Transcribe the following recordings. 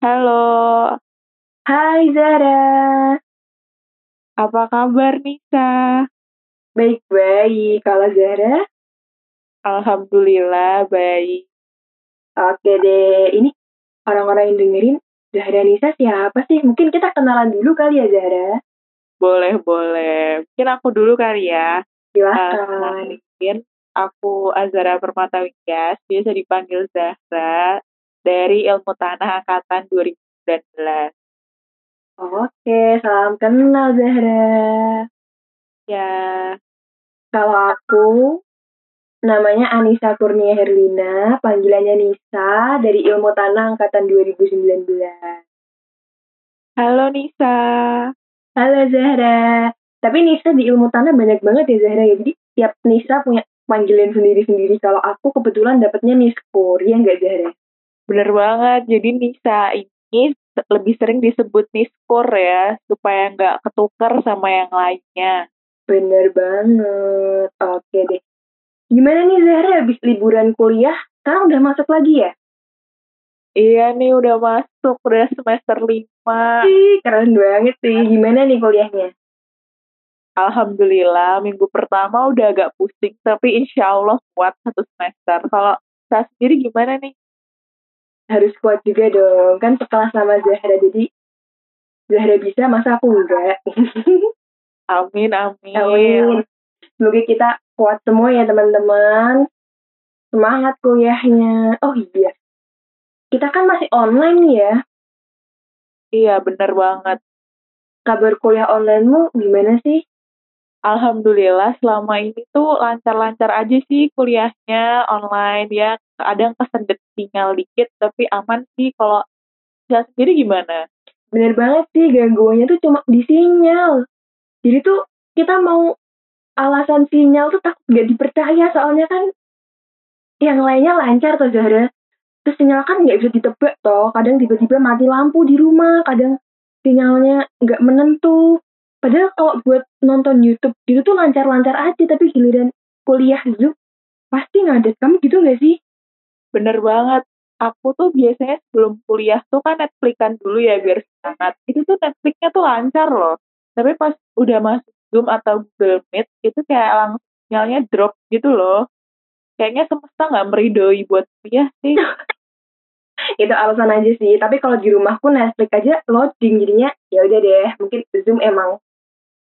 Halo, Hai Zara, apa kabar Nisa? baik-baik. Kalau Zara, Alhamdulillah baik. oke deh. Ini orang-orang yang dengerin Zahra Nisa siapa sih? Mungkin kita kenalan dulu kali ya Zahra. Boleh, boleh. Mungkin aku dulu kali ya. Silahkan. Mungkin aku Azara Permata Wikyas, biasa dipanggil Zahra, dari Ilmu Tanah Angkatan 2019. Oke, salam kenal Zahra. Ya, Kalau aku, namanya Anissa Kurnia Herlina, panggilannya Nisa, dari Ilmu Tanah Angkatan 2019. halo Nisa. Halo Zahra. Tapi Nisa di Ilmu Tanah banyak banget ya Zahra ya. Jadi tiap Nisa punya panggilan sendiri-sendiri. Kalau aku kebetulan dapetnya Niskor, ya nggak Zahra? Bener banget, jadi Nisa ini lebih sering disebut Niskor ya, supaya nggak ketukar sama yang lainnya. Bener banget. Oke deh. Gimana nih Zahra habis liburan kuliah? Sekarang udah masuk lagi ya? Iya nih udah masuk, udah semester 5. Ih, keren banget sih. Gimana nih kuliahnya? Alhamdulillah, minggu pertama udah agak pusing, tapi insya Allah kuat satu semester. Kalau saya sendiri gimana nih? Harus kuat juga dong. Kan sekelas sama Zahra. Jadi Zahra bisa, masa aku enggak? Amin, amin. Amin. Semoga kita kuat semua ya teman-teman. Semangat kuliahnya. Oh iya. Kita kan masih online ya. Iya, bener banget. Kabar kuliah onlinemu gimana sih? Alhamdulillah selama ini tuh lancar-lancar aja sih kuliahnya online ya. Kadang kesendet sinyal dikit, tapi aman sih. Kalau saya sendiri gimana? Bener banget sih, gangguannya tuh cuma di sinyal. Jadi tuh kita mau alasan sinyal tuh takut gak dipercaya soalnya kan yang lainnya lancar tuh Zahra. Terus sinyal kan nggak bisa ditebak toh. Kadang tiba-tiba mati lampu di rumah, kadang sinyalnya nggak menentu. Padahal kalau buat nonton YouTube gitu tuh lancar-lancar aja, tapi giliran kuliah Zoom pasti ngadet. Kamu gitu nggak sih? Bener banget. Aku tuh biasanya sebelum kuliah tuh kan Netflixan dulu ya biar semangat. Itu tuh Netflixnya tuh lancar loh. Tapi pas udah masuk Zoom atau Google Meet, itu kayak langsung sinyalnya drop gitu loh. Kayaknya semesta nggak meridoi buat kuliah sih. itu alasan aja sih. Tapi kalau di rumah pun Netflix aja loading jadinya ya udah deh. Mungkin Zoom emang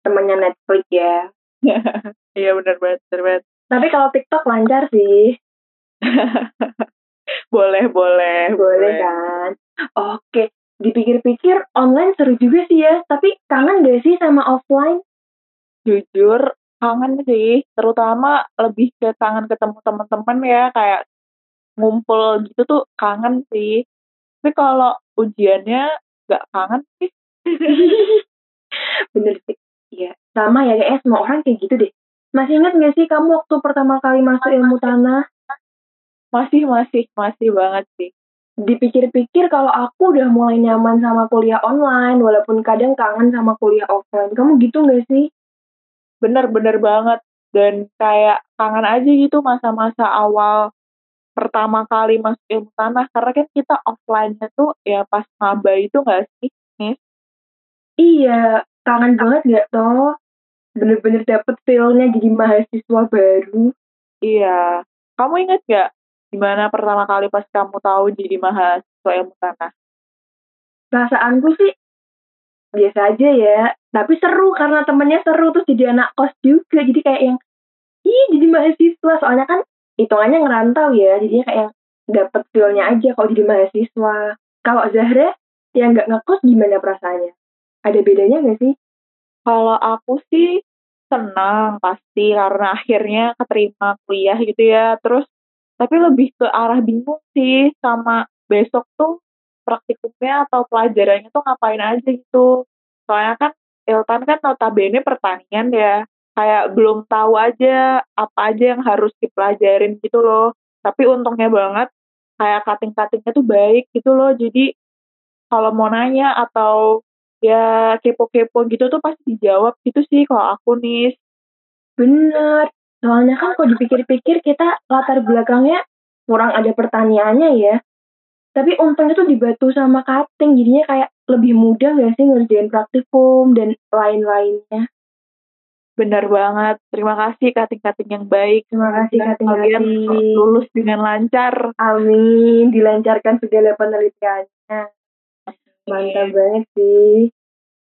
temannya Netflix ya. Iya bener banget, bener banget. Tapi kalau TikTok lancar sih. boleh, boleh. Boleh kan? Oke. Dipikir-pikir online seru juga sih ya. Tapi kangen gak sih sama offline? Jujur, kangen sih. Terutama lebih ke kangen ketemu teman-teman ya. Kayak ngumpul gitu tuh kangen sih. Tapi kalau ujiannya nggak kangen sih. Bener sih. Iya. Sama ya kayaknya semua orang kayak gitu deh. Masih ingat gak sih kamu waktu pertama kali masuk ilmu tanah? Masih, masih, masih banget sih. Dipikir-pikir kalau aku udah mulai nyaman sama kuliah online, walaupun kadang kangen sama kuliah offline. Kamu gitu gak sih? Bener-bener banget. Dan kayak kangen aja gitu masa-masa awal pertama kali masuk ilmu tanah. Karena kan kita offline-nya tuh ya pas maba itu gak sih? Nis? Iya, kangen banget gak toh? Bener-bener dapet feel-nya jadi mahasiswa baru. Iya. Kamu inget gak gimana pertama kali pas kamu tahu jadi mahasiswa ilmu tanah? Perasaanku sih biasa aja ya. Tapi seru karena temennya seru terus jadi anak kos juga. Jadi kayak yang ih jadi mahasiswa. Soalnya kan hitungannya ngerantau ya. Jadinya kayak yang dapet feel-nya aja kalau jadi mahasiswa. Kalau Zahra yang nggak ngekos gimana perasaannya? Ada bedanya nggak sih? Kalau aku sih senang pasti karena akhirnya keterima kuliah gitu ya. Terus tapi lebih ke arah bingung sih sama besok tuh praktikumnya atau pelajarannya tuh ngapain aja gitu. Soalnya kan Iltan kan notabene pertanian ya. Kayak belum tahu aja apa aja yang harus dipelajarin gitu loh. Tapi untungnya banget kayak cutting-cuttingnya tuh baik gitu loh. Jadi kalau mau nanya atau ya kepo-kepo gitu tuh pasti dijawab gitu sih kalau aku nih. Bener. Soalnya kan kalau dipikir-pikir kita latar belakangnya kurang ada pertanyaannya ya. Tapi untungnya tuh di Batu sama Kating, jadinya kayak lebih mudah gak sih ngerjain praktikum dan lain-lainnya. Benar banget. Terima kasih kating-kating yang baik. Terima kasih Dan. Kalian lulus dengan lancar. Amin, dilancarkan segala penelitiannya. Mantap banget sih.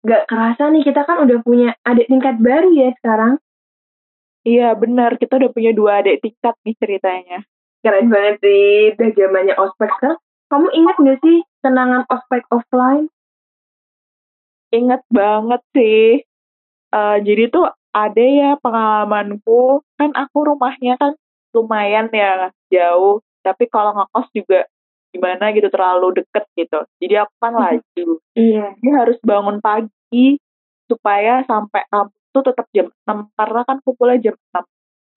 Gak kerasa nih kita kan udah punya adik tingkat baru ya sekarang. Iya benar, kita udah punya dua adik tingkat nih ceritanya. Keren banget sih, udah zamannya ospek sekarang. Kamu ingat gak sih kenangan ospek offline? Ingat banget sih. Eh, jadi tuh ada ya pengalamanku, kan aku rumahnya kan lumayan ya jauh, tapi kalau ngekos juga gimana gitu terlalu deket gitu. Jadi aku kan laju. Iya. Jadi harus bangun pagi supaya sampai kampus tuh tetap jam 6 karena kan kumpulnya jam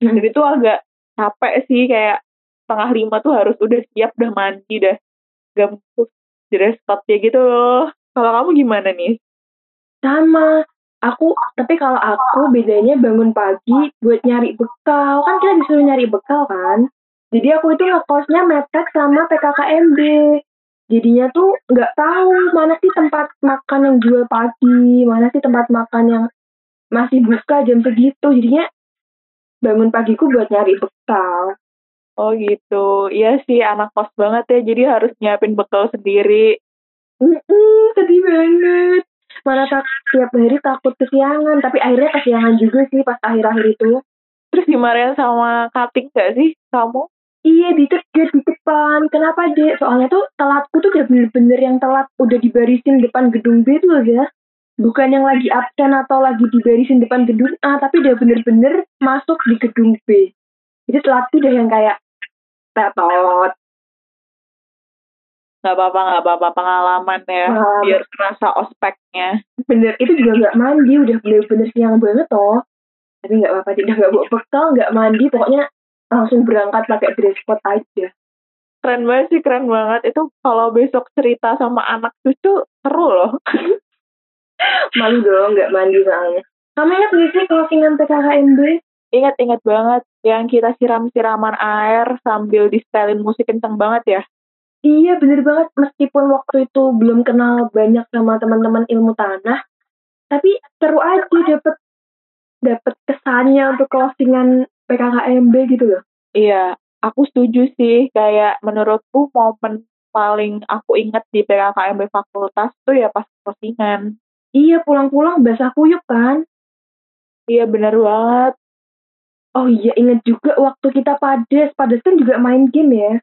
6. Jadi tuh agak capek sih kayak setengah lima tuh harus udah siap udah mandi dah gampus dress code ya gitu loh. Kalau kamu gimana nih? Sama. Aku, tapi kalau aku bedanya bangun pagi buat nyari bekal. Kan kita disuruh nyari bekal kan. Jadi aku itu ngekosnya mepet sama PKKMB. Jadinya tuh nggak tahu mana sih tempat makan yang jual pagi, mana sih tempat makan yang masih buka jam segitu. Jadinya bangun pagiku buat nyari bekal. Oh gitu. Iya sih anak kos banget ya. Jadi harus nyiapin bekal sendiri. Mm-mm, sedih banget. Mana tak tiap hari takut kesiangan, tapi akhirnya kesiangan juga sih pas akhir-akhir itu. Terus dimarahin sama cutting gak sih kamu? Iya ditegur di depan. Kenapa dek? Soalnya tuh telatku tuh udah bener-bener yang telat udah dibarisin depan gedung B tuh ya. Bukan yang lagi absen atau lagi dibarisin depan gedung A, tapi udah bener-bener masuk di gedung B. Jadi telatku udah yang kayak tetot. Gak apa-apa, gak apa-apa pengalaman ya. Pengalaman. Biar kerasa ospeknya. Bener, itu juga nggak mandi, udah bener-bener siang banget toh. Tapi nggak apa-apa, dia nggak bawa bekal, nggak mandi, pokoknya langsung berangkat pakai dress code aja. Keren banget sih, keren banget. Itu kalau besok cerita sama anak cucu, seru loh. Malu dong, nggak mandi soalnya. Kamu ingat nggak sih closingan PKKMB? Ingat-ingat banget yang kita siram-siraman air sambil di-setelin musik kenceng banget ya. Iya bener banget meskipun waktu itu belum kenal banyak sama teman-teman ilmu tanah tapi seru aja dapet dapet kesannya untuk closingan PKKMB gitu loh Iya, aku setuju sih. Kayak menurutku momen paling aku inget di PKKMB fakultas tuh ya pas closingan. Iya pulang-pulang basah kuyup kan Iya bener banget. oh iya inget juga waktu kita pades pades kan juga main game ya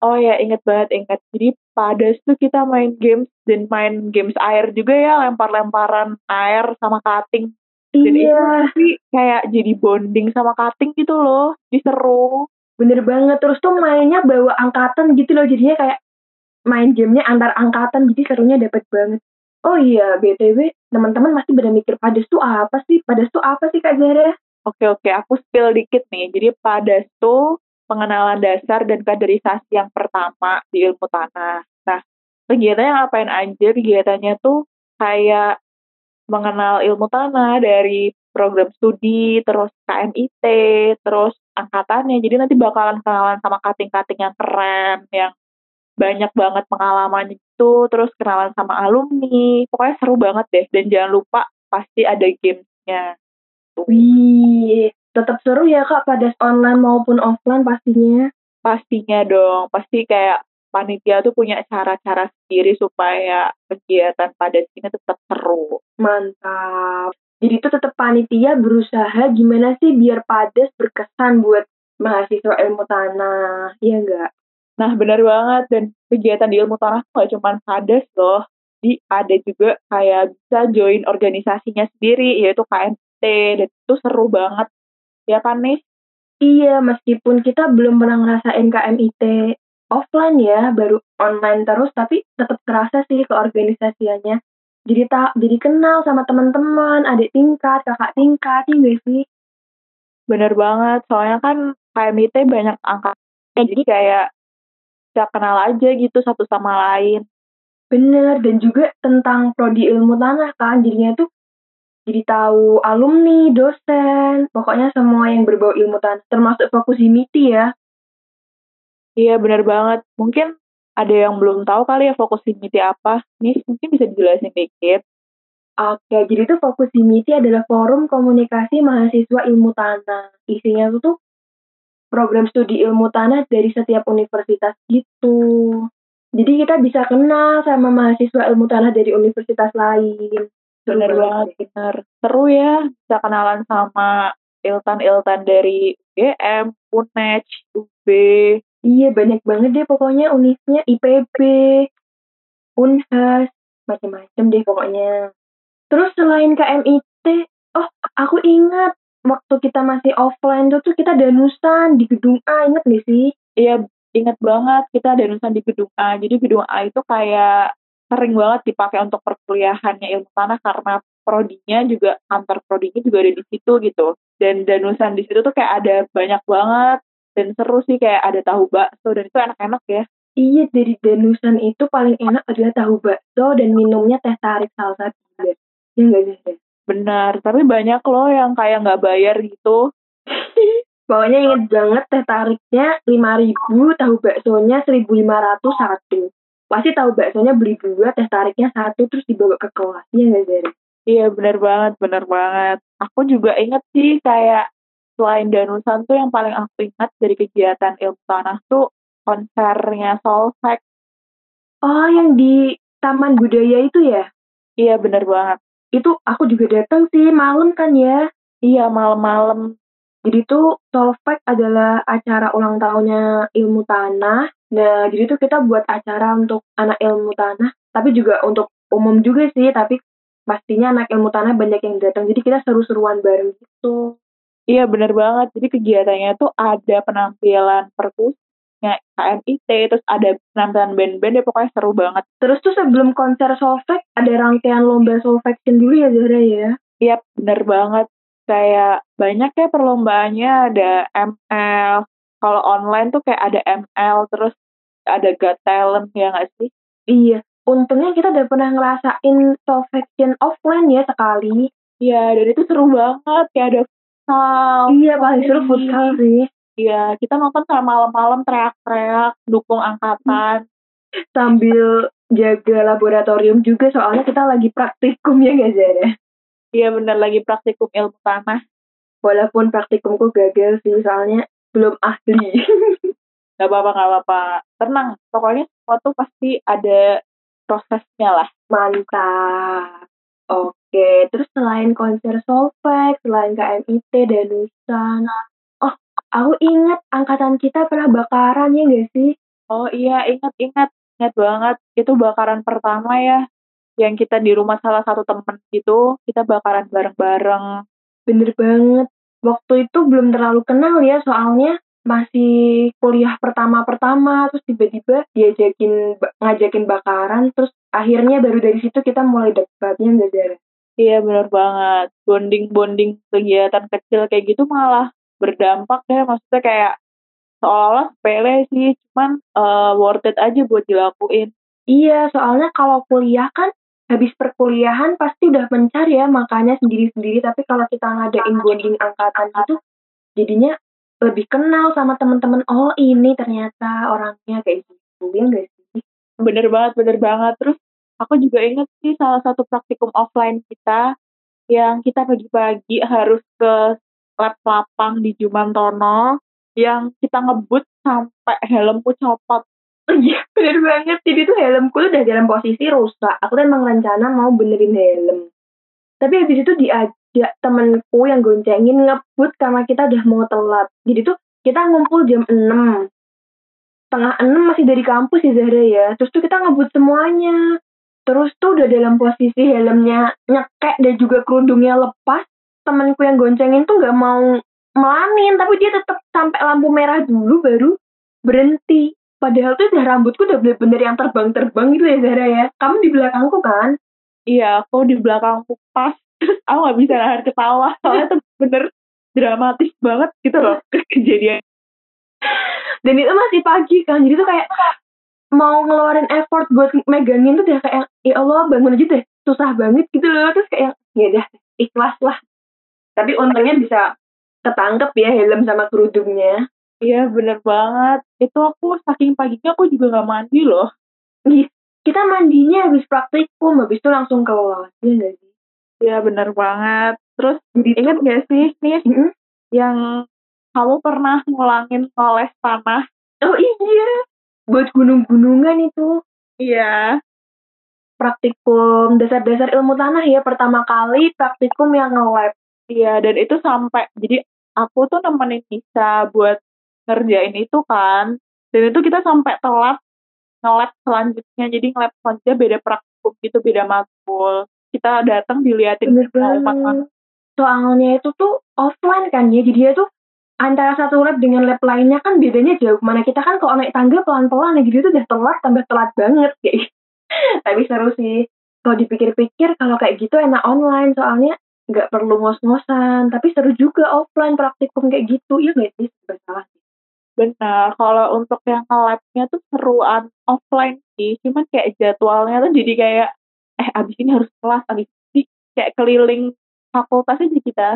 Oh ya, inget banget, inget. Jadi pada tuh kita main games dan main games air juga ya, lempar-lemparan air sama cutting. Dan itu iya kayak jadi bonding sama cutting gitu loh. Jadi seru. bener banget terus tuh mainnya bawa angkatan gitu loh jadinya kayak main gamenya antar angkatan jadi serunya dapet banget oh iya btw teman-teman masih pada mikir pades tuh apa sih pades tuh apa sih kak Zara Oke, oke. Aku spill dikit nih. Jadi pada tuh pengenalan dasar dan kaderisasi yang pertama di ilmu tanah. Nah, kegiatannya ngapain aja? Kegiatannya tuh kayak mengenal ilmu tanah dari program studi, terus KMIT, terus angkatannya. Jadi nanti bakalan kenalan sama kating-kating yang keren, yang banyak banget pengalaman itu, terus kenalan sama alumni. Pokoknya seru banget deh. Dan jangan lupa pasti ada gamesnya. Tuh. Wih, tetap seru ya kak pada online maupun offline pastinya. pastinya dong pasti kayak panitia tuh punya cara-cara sendiri supaya kegiatan pada sini tetap seru Mantap. Jadi itu tetap panitia berusaha gimana sih biar pades berkesan buat mahasiswa ilmu tanah, iya enggak? Nah benar banget. Dan kegiatan di ilmu tanah tuh gak cuma padas loh. Di ada juga kayak bisa join organisasinya sendiri yaitu KMT dan itu seru banget. Ya kan nih Iya, meskipun kita belum pernah ngerasain KMIT offline ya, baru online terus, tapi tetap kerasa sih keorganisasiannya. Jadi tak, jadi kenal sama teman-teman, adik tingkat, kakak tingkat, iya nggak sih? bener banget. Soalnya kan KMIT banyak angkatnya jadi kayak bisa kenal aja gitu satu sama lain Bener, dan juga tentang prodi ilmu tanah kan, jadinya tuh jadi tahu alumni, dosen, pokoknya semua yang berbau ilmu tanah, termasuk fokus di MITI ya. Iya benar banget. Mungkin ada yang belum tahu kali ya Fokusimiti apa. Nih mungkin bisa dijelasin dikit. Oke, jadi tuh Fokusimiti adalah forum komunikasi mahasiswa ilmu tanah. Isinya tuh, tuh program studi ilmu tanah dari setiap universitas gitu. Jadi kita bisa kenal sama mahasiswa ilmu tanah dari universitas lain. Bener banget, bener. Seru ya bisa kenalan sama iltan-iltan dari UGM, UNED, UB. Iya, banyak banget deh pokoknya unisnya IPB, Unhas, macam-macam deh pokoknya. Terus selain KMIT, oh aku ingat waktu kita masih offline tuh, tuh kita danusan di gedung A, inget gak sih? Iya, inget banget kita danusan di gedung A. Jadi gedung A itu kayak sering banget dipakai untuk perkuliahannya ilmu tanah karena prodinya juga antar prodinya juga ada di situ gitu dan danusan di situ tuh kayak ada banyak banget dan seru sih kayak ada tahu bakso dan itu enak-enak ya iya dari danusan itu paling enak adalah tahu bakso dan minumnya teh tarik salsa juga ya enggak sih benar tapi banyak loh yang kayak nggak bayar gitu Pokoknya inget banget teh tariknya lima ribu, tahu baksonya seribu lima ratus satu. Pasti tahu baksonya beli dua, teh tariknya satu, terus dibawa ke kelas. Iya nggak Zari? Iya benar banget, benar banget. Aku juga inget sih kayak selain Danusan tuh yang paling aku ingat dari kegiatan ilmu tanah tuh konsernya Solveig. Oh yang di Taman Budaya itu ya? Iya benar banget. Itu aku juga datang sih malam kan ya? Iya malam-malam jadi tuh Solveig adalah acara ulang tahunnya ilmu tanah. Nah, jadi tuh kita buat acara untuk anak ilmu tanah, tapi juga untuk umum juga sih, tapi pastinya anak ilmu tanah banyak yang datang. Jadi kita seru-seruan bareng gitu. Iya bener banget. Jadi kegiatannya tuh ada penampilan perkusnya KMIT, terus ada penampilan band-band ya pokoknya seru banget. Terus tuh sebelum konser Solveig ada rangkaian lomba Solveigin dulu ya Zahra ya? Iya bener banget. Kayak banyak ya perlombaannya ada ML kalau online tuh kayak ada ML terus ada Got Talent ya nggak sih? Iya untungnya kita udah pernah ngerasain Solvection offline ya sekali. Iya dan itu seru banget kayak ada futsal. Iya paling seru futsal sih iya kita nonton sampai malam-malam teriak-teriak dukung angkatan sambil jaga laboratorium juga soalnya kita lagi praktikum ya nggak Zara Iya bener lagi praktikum ilmu tanah. Walaupun praktikumku gagal sih, soalnya belum ahli. gak apa-apa, gak apa-apa. Tenang, pokoknya tuh pasti ada prosesnya lah. Mantap. Oke, terus selain konser Solveig, selain KMIT, Danusan, oh, aku ingat angkatan kita pernah bakaran ya gak sih? Oh iya, ingat-ingat. Ingat banget. Itu bakaran pertama ya yang kita di rumah salah satu temen gitu kita bakaran bareng-bareng bener banget waktu itu belum terlalu kenal ya soalnya masih kuliah pertama-pertama terus tiba-tiba diajakin ngajakin bakaran terus akhirnya baru dari situ kita mulai dekatnya nggak Zara iya bener banget bonding-bonding kegiatan kecil kayak gitu malah berdampak ya maksudnya kayak seolah sepele sih cuman uh, worth it aja buat dilakuin. Iya soalnya kalau kuliah kan habis perkuliahan pasti udah mencari ya makanya sendiri-sendiri tapi kalau kita ngadain bonding angkatan itu jadinya lebih kenal sama teman-teman oh ini ternyata orangnya kayak gitu. Ya enggak sih? Bener banget bener banget. Terus aku juga inget sih salah satu praktikum offline kita yang kita pagi-pagi harus ke lab lapang di Jumantono yang kita ngebut sampai helmku copot Iya, bener banget. Jadi tuh helmku tuh udah dalam posisi rusak. Aku tuh emang rencana mau benerin helm. Tapi habis itu diajak temenku yang goncengin ngebut karena kita udah mau telat. Jadi tuh kita ngumpul jam 6. Tengah 6 masih dari kampus ya Zahra ya. Terus tuh kita ngebut semuanya. Terus tuh udah dalam posisi helmnya nyekek dan juga kerudungnya lepas. Temenku yang goncengin tuh gak mau melanin. Tapi dia tetap sampai lampu merah dulu baru berhenti Padahal tuh udah rambutku udah bener-bener yang terbang-terbang gitu ya Zara ya. Kamu di belakangku kan? Iya, aku di belakangku pas. aku gak bisa nahan ketawa. Soalnya tuh bener dramatis banget gitu loh kejadian. Dan itu masih pagi kan, jadi tuh kayak mau ngeluarin effort buat megangin tuh udah kayak ya Allah bangun aja deh susah banget gitu loh terus kayak ya udah ikhlas lah tapi untungnya bisa ketangkep ya helm sama kerudungnya Iya bener banget. Itu aku saking paginya aku juga nggak mandi loh. Kita mandinya habis praktikum, habis itu langsung ke iya nggak sih? Iya bener banget. Terus Jadi ingat tuh, gak sih nih Mm-mm. yang kamu pernah ngulangin ngoles tanah? oh iya, buat gunung-gunungan itu Iya. praktikum dasar-dasar ilmu tanah ya pertama kali praktikum yang nge-lab. Iya, dan itu sampai jadi aku tuh nemenin Nisa buat ngerjain itu kan. Dan itu kita sampai telat nge-lab selanjutnya. Jadi nge-lab selanjutnya beda praktikum gitu, beda matkul. Kita datang diliatin semua umat. Soalnya itu tuh offline kan ya, jadi dia tuh antara satu lab dengan lab lainnya kan bedanya jauh. Mana kita kan kalau naik tangga pelan-pelan, ya gitu tuh udah telat, tambah telat banget kayak. Tapi seru sih. Kalau dipikir-pikir kalau kayak gitu enak online soalnya nggak perlu ngos-ngosan. Tapi seru juga offline praktikum kayak gitu. Iya nggak sih? Bersalah. Benar, kalau untuk yang nge-labnya tuh seruan offline sih, cuman kayak jadwalnya tuh jadi kayak, eh abis ini harus kelas, abis ini kayak keliling fakultas aja kita.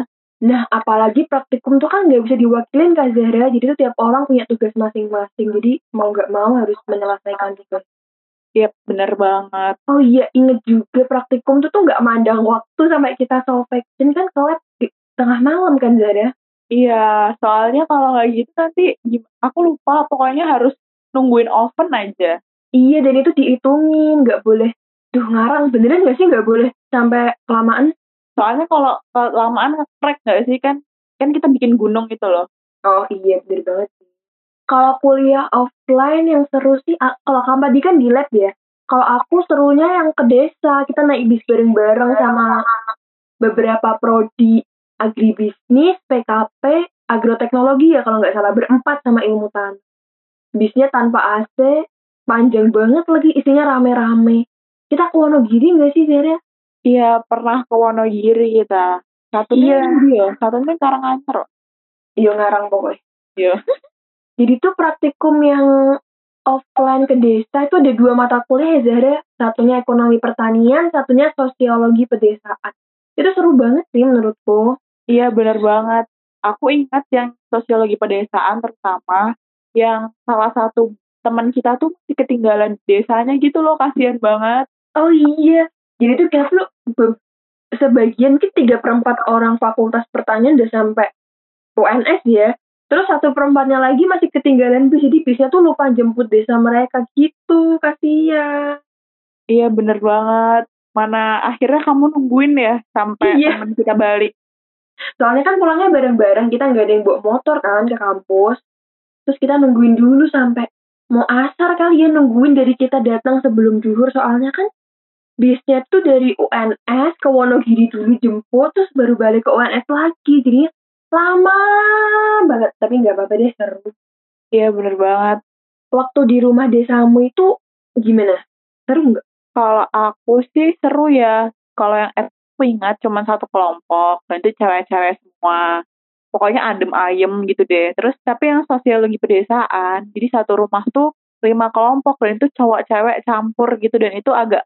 Nah, apalagi praktikum tuh kan nggak bisa diwakilin Kak Zahra, jadi tuh tiap orang punya tugas masing-masing, jadi mau nggak mau harus menyelesaikan tugas. Iya, bener banget. Oh iya, inget juga praktikum tuh tuh nggak mandang waktu sampai kita solvection kan ke lab di tengah malam kan Zahra? Iya, soalnya kalau nggak gitu nanti aku lupa, pokoknya harus nungguin oven aja. Iya, dan itu dihitungin, nggak boleh. Duh, ngarang, beneran nggak sih nggak boleh sampai kelamaan? Soalnya kalau kelamaan nge-crack nggak sih kan, kan kita bikin gunung gitu loh. Oh iya, bener banget. Kalau kuliah offline yang seru sih, kalau kamu tadi kan di lab ya. Kalau aku serunya yang ke desa, kita naik bis bareng-bareng sama beberapa prodi agribisnis, PKP, agroteknologi ya kalau nggak salah berempat sama ilmu tanah. Bisnya tanpa AC, panjang banget lagi isinya rame-rame. Kita ke Wonogiri nggak sih Zara? Iya, pernah ke Wonogiri kita. Satunya Iya. iya. satunya Karanganyar. loh. Iya ngarang pokoknya. Iya. Jadi tuh praktikum yang offline ke desa itu ada dua mata kuliah ya Zahra. Satunya ekonomi pertanian, satunya sosiologi pedesaan. Itu seru banget sih menurutku. Iya, bener banget. Aku ingat yang sosiologi pedesaan terutama, yang salah satu teman kita tuh masih ketinggalan desanya gitu loh, kasihan banget. Oh iya. Jadi tuh tuh be- sebagian kan tiga perempat orang fakultas pertanian udah sampai UNS ya. Terus satu perempatnya lagi masih ketinggalan bis. Jadi bisnya tuh lupa jemput desa mereka gitu. Kasihan. Iya, bener banget. Mana akhirnya kamu nungguin ya sampai Iya. teman kita balik. Soalnya kan pulangnya bareng-bareng, kita nggak ada yang bawa motor kan ke kampus. Terus kita nungguin dulu sampai mau asar kali ya nungguin dari kita datang sebelum juhur. Soalnya kan bisnya tuh dari UNS ke Wonogiri dulu jemput, terus baru balik ke UNS lagi. Jadi lama banget, tapi nggak apa-apa deh seru. Iya, bener banget. Waktu di rumah desamu itu gimana? Seru nggak? Kalau aku sih seru ya. Kalau yang aku ingat cuma satu kelompok, dan itu cewek-cewek semua. Pokoknya adem ayem gitu deh. Terus tapi yang sosiologi pedesaan, jadi satu rumah tuh lima kelompok dan itu cowok cewek campur gitu dan itu agak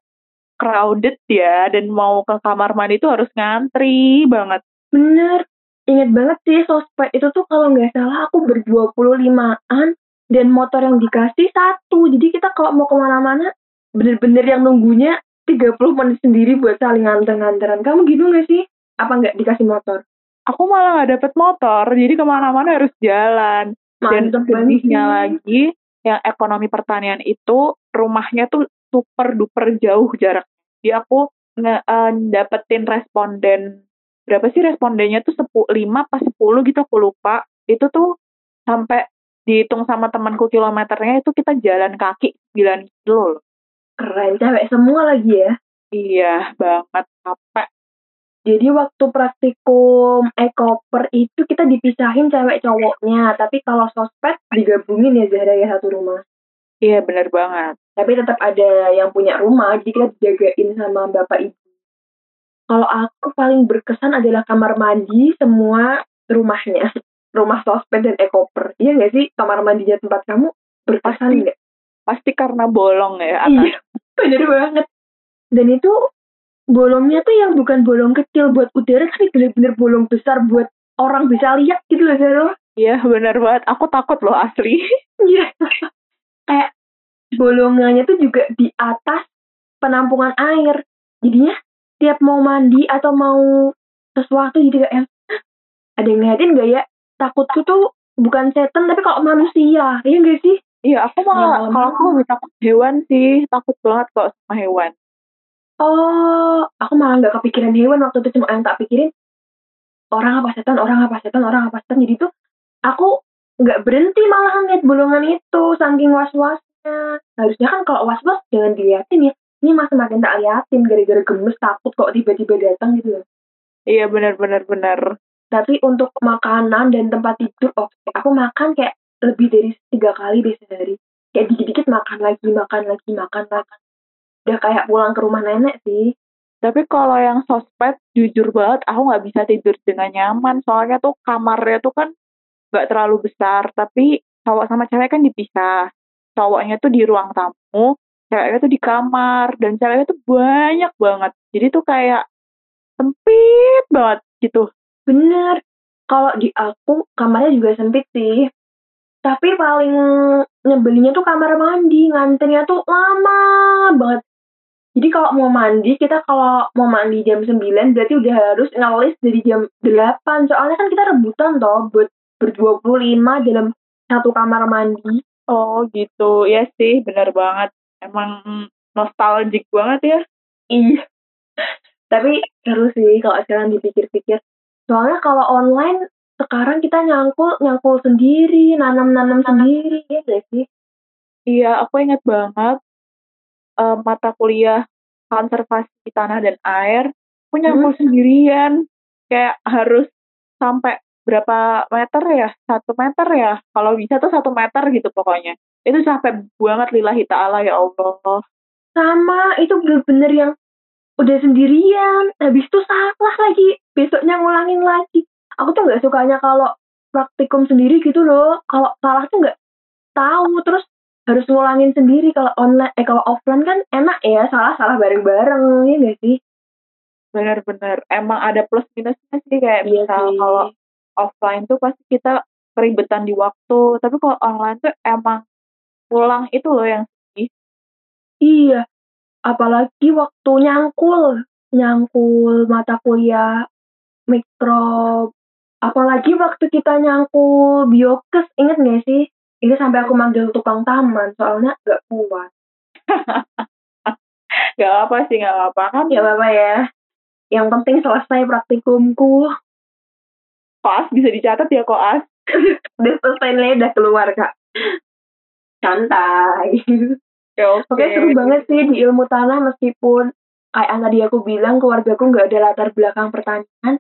crowded ya dan mau ke kamar mandi itu harus ngantri banget. Bener. Ingat banget sih sospek itu tuh kalau nggak salah aku berdua puluh limaan dan motor yang dikasih satu. Jadi kita kalau mau ke mana-mana bener-bener yang nunggunya 30 menit sendiri buat saling nganter-nganteran. Kamu gitu nggak sih? Apa nggak dikasih motor? Aku malah gak dapet motor, jadi ke mana-mana harus jalan. Dan Mantep banget sedihnya lagi, yang ekonomi pertanian itu rumahnya tuh super duper jauh jarak. Jadi aku nge- eh, dapetin responden berapa sih respondennya tuh sepu, 5 pas 10 gitu aku lupa. Itu tuh sampai dihitung sama temanku kilometernya itu kita jalan kaki 9 kilo loh. Keren, cewek semua lagi ya. Iya banget capek. Jadi waktu praktikum ekoper itu kita dipisahin cewek cowoknya. Tapi kalau sospek digabungin ya Zahra ya satu rumah. Iya bener banget. tapi tetap ada yang punya rumah jadi kita dijagain sama bapak ibu kalau aku paling berkesan adalah kamar mandi semua rumahnya rumah sosped dan ekoper iya nggak sih kamar mandinya tempat kamu berkesan Pasti. nggak Pasti karena bolong ya. iya bener banget dan itu bolongnya tuh yang bukan bolong kecil buat udara tapi bener-bener bolong besar buat orang bisa lihat gitu loh Zaro Iya bener banget. Aku takut loh asli. Iya. Kayak bolongannya tuh juga di atas penampungan air. Jadinya tiap mau mandi atau mau sesuatu gitu kayak ada yang ngeliatin gak ya? Takutku tuh bukan setan tapi kalau manusia. Iya gak sih? Iya aku malah Malam-malam. kalau aku lebih takut hewan sih. Takut banget kok sama hewan. Oh, aku malah nggak kepikiran hewan waktu itu cuma yang tak pikirin orang apa setan, orang apa setan, orang apa setan. Jadi tuh aku nggak berhenti malah lihat bolongan itu saking was-wasnya. Harusnya kan kalau was-was jangan diliatin ya. Ini masih makin tak liatin gara-gara gemes takut kok tiba-tiba datang gitu loh. Iya bener-bener bener. Tapi untuk makanan dan tempat tidur oke. Aku makan kayak lebih dari tiga kali deh sehari. Kayak dikit-dikit makan lagi, makan lagi, makan lagi. Udah kayak pulang ke rumah nenek sih. Tapi kalau yang sosmed, jujur banget, aku nggak bisa tidur dengan nyaman. Soalnya tuh kamarnya tuh kan nggak terlalu besar, tapi cowok sama cewek kan dipisah. Cowoknya tuh di ruang tamu, ceweknya tuh di kamar, dan ceweknya tuh banyak banget. Jadi tuh kayak sempit banget gitu. Bener. Kalau di aku, kamarnya juga sempit sih. Tapi paling nyebelinnya tuh kamar mandi. Ngantrinya tuh lama banget. Jadi kalau mau mandi, kita kalau mau mandi jam 9, berarti udah harus ngelis dari jam 8. Soalnya kan kita rebutan toh buat ber-25 dalam satu kamar mandi. Oh gitu, ya sih, bener banget. Emang nostalgic banget ya. Iya. Tapi seru sih kalau sekarang dipikir-pikir. Soalnya kalau online sekarang kita nyangkul nyangkul sendiri, nanam-nanam sendiri, ya gak sih? Iya, aku ingat banget eh, mata kuliah konservasi tanah dan air, aku nyangkul sendirian. Kayak harus sampai berapa meter ya? Satu meter ya? Kalau bisa tuh satu meter gitu pokoknya. Itu capek banget lillahi ta'ala ya Allah. Sama itu bener-bener yang udah sendirian, habis itu salah lagi, besoknya ngulangin lagi. Aku tuh nggak sukanya kalau praktikum sendiri gitu loh. Kalau salah tuh nggak tahu, terus harus ngulangin sendiri. Kalau online, eh kalau offline kan enak ya, salah-salah bareng-bareng, ya nggak sih? Bener-bener. Emang ada plus minusnya sih kayak Iya misal kalau offline tuh pasti kita keribetan di waktu. Tapi kalau online tuh emang pulang itu loh yang sedih. Iya, apalagi waktu nyangkul, nyangkul mata kuliah mikro. Apalagi waktu kita nyangkul biokes, inget gak sih? Itu sampai aku manggil tukang taman, soalnya gak kuat. Gak apa sih, gak apa kan. Ya apa ya, yang penting selesai praktikumku. Koas bisa dicatat ya koas. Udah selesai nih, udah keluar kak. Santai. Ya oke. Oke, seru banget sih di ilmu tanah meskipun kayak tadi aku bilang keluargaku nggak ada latar belakang pertanian,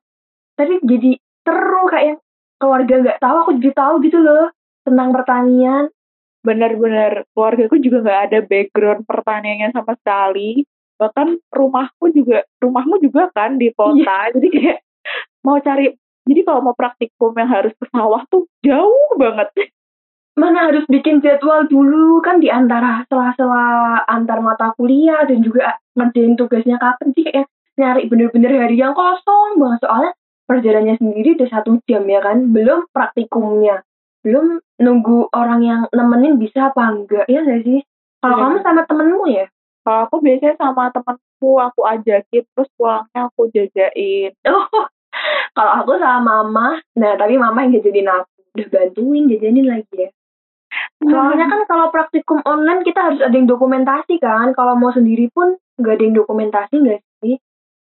tapi jadi seru kayak yang keluarga nggak tahu aku jadi tahu gitu loh tentang pertanian. Bener-bener keluargaku juga gak ada background pertaniannya sama sekali. Bahkan rumahku juga, rumahmu juga kan di kota. Jadi kayak mau cari, jadi kalau mau praktikum yang harus ke sawah tuh jauh banget. Mana harus bikin jadwal dulu? Kan di antara sela-sela antar mata kuliah dan juga ngerjain tugasnya kapan sih? Kayak nyari bener-bener hari yang kosong banget. Soalnya perjalanannya sendiri udah satu jam ya kan? Belum praktikumnya. Belum nunggu orang yang nemenin bisa apa enggak. Ya nggak sih? Kalau Iya. kamu sama temenmu ya? Kalau aku biasanya sama temanku, aku ajakin, terus pulangnya aku jajain. oh kalau aku sama mama. Nah tapi mama yang jajanin aku. Udah bantuin jajanin lagi ya soalnya kan kalau praktikum online kita harus ada yang dokumentasi kan. Kalau mau sendiri pun nggak ada yang dokumentasi nggak sih?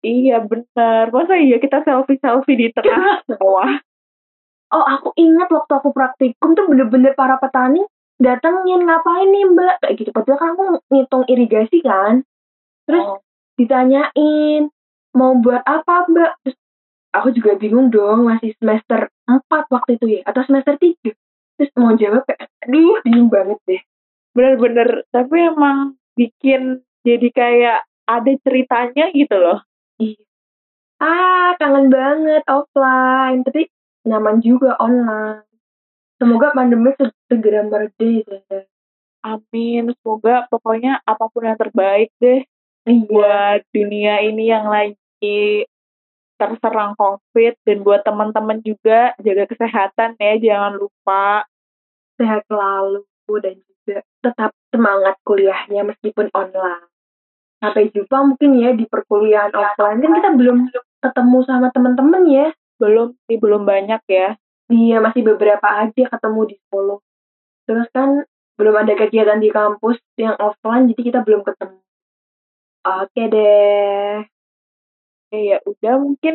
Iya bener, masa iya kita selfie-selfie di tengah sawah? oh aku ingat waktu aku praktikum tuh bener-bener para petani datengin ngapain nih mbak? Kayak gitu. Padahal kan aku ngitung irigasi kan. Terus Oh, ditanyain mau buat apa mbak? Terus aku juga bingung dong masih semester 4 waktu itu ya atau semester 3 terus mau jawab kayak aduh bingung banget deh bener-bener, tapi emang bikin jadi kayak ada ceritanya gitu loh. Iya. ah kangen banget offline tapi nyaman juga online semoga pandemi se- segera mereda deh Amin, semoga pokoknya apa pun yang terbaik deh iya buat dunia ini yang lagi terserang COVID dan buat teman-teman juga jaga kesehatan ya, jangan lupa. Sehat selalu dan juga tetap semangat kuliahnya meskipun online. Sampai jumpa mungkin ya di perkuliahan offline. Kan kita belum ketemu sama teman-teman ya. Belum sih, belum banyak ya. Iya, masih beberapa aja ketemu di Solo. Terus kan belum ada kegiatan di kampus yang offline, jadi kita belum ketemu. Oke deh. Ya, ya udah mungkin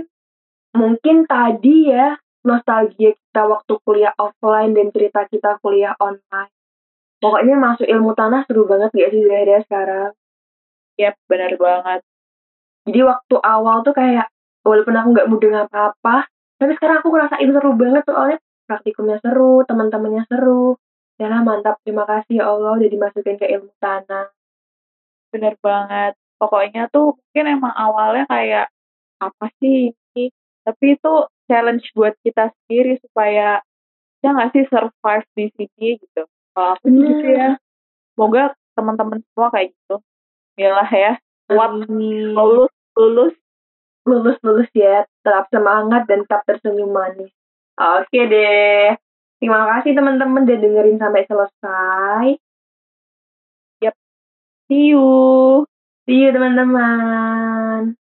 mungkin tadi ya nostalgia kita waktu kuliah offline dan cerita kita kuliah online. Pokoknya masuk ilmu tanah seru banget gak sih dari sekarang? Yap, benar banget. Jadi waktu awal tuh kayak, walaupun aku nggak mudeng apa-apa, tapi sekarang aku ngerasain seru banget soalnya praktikumnya seru, teman-temannya seru. Ya mantap, terima kasih ya Allah udah dimasukin ke ilmu tanah. Bener banget. Pokoknya tuh mungkin emang awalnya kayak, apa sih ini? Tapi itu challenge buat kita sendiri supaya ya nggak sih survive di sini gitu. Kalau aku gitu ya. Semoga teman-teman semua kayak gitu. Yalah ya, kuat, lulus, lulus, lulus-lulus ya, tetap semangat dan tetap tersenyum manis. Oke deh. Terima kasih teman-teman udah dengerin sampai selesai. Yap. See you. See you teman-teman.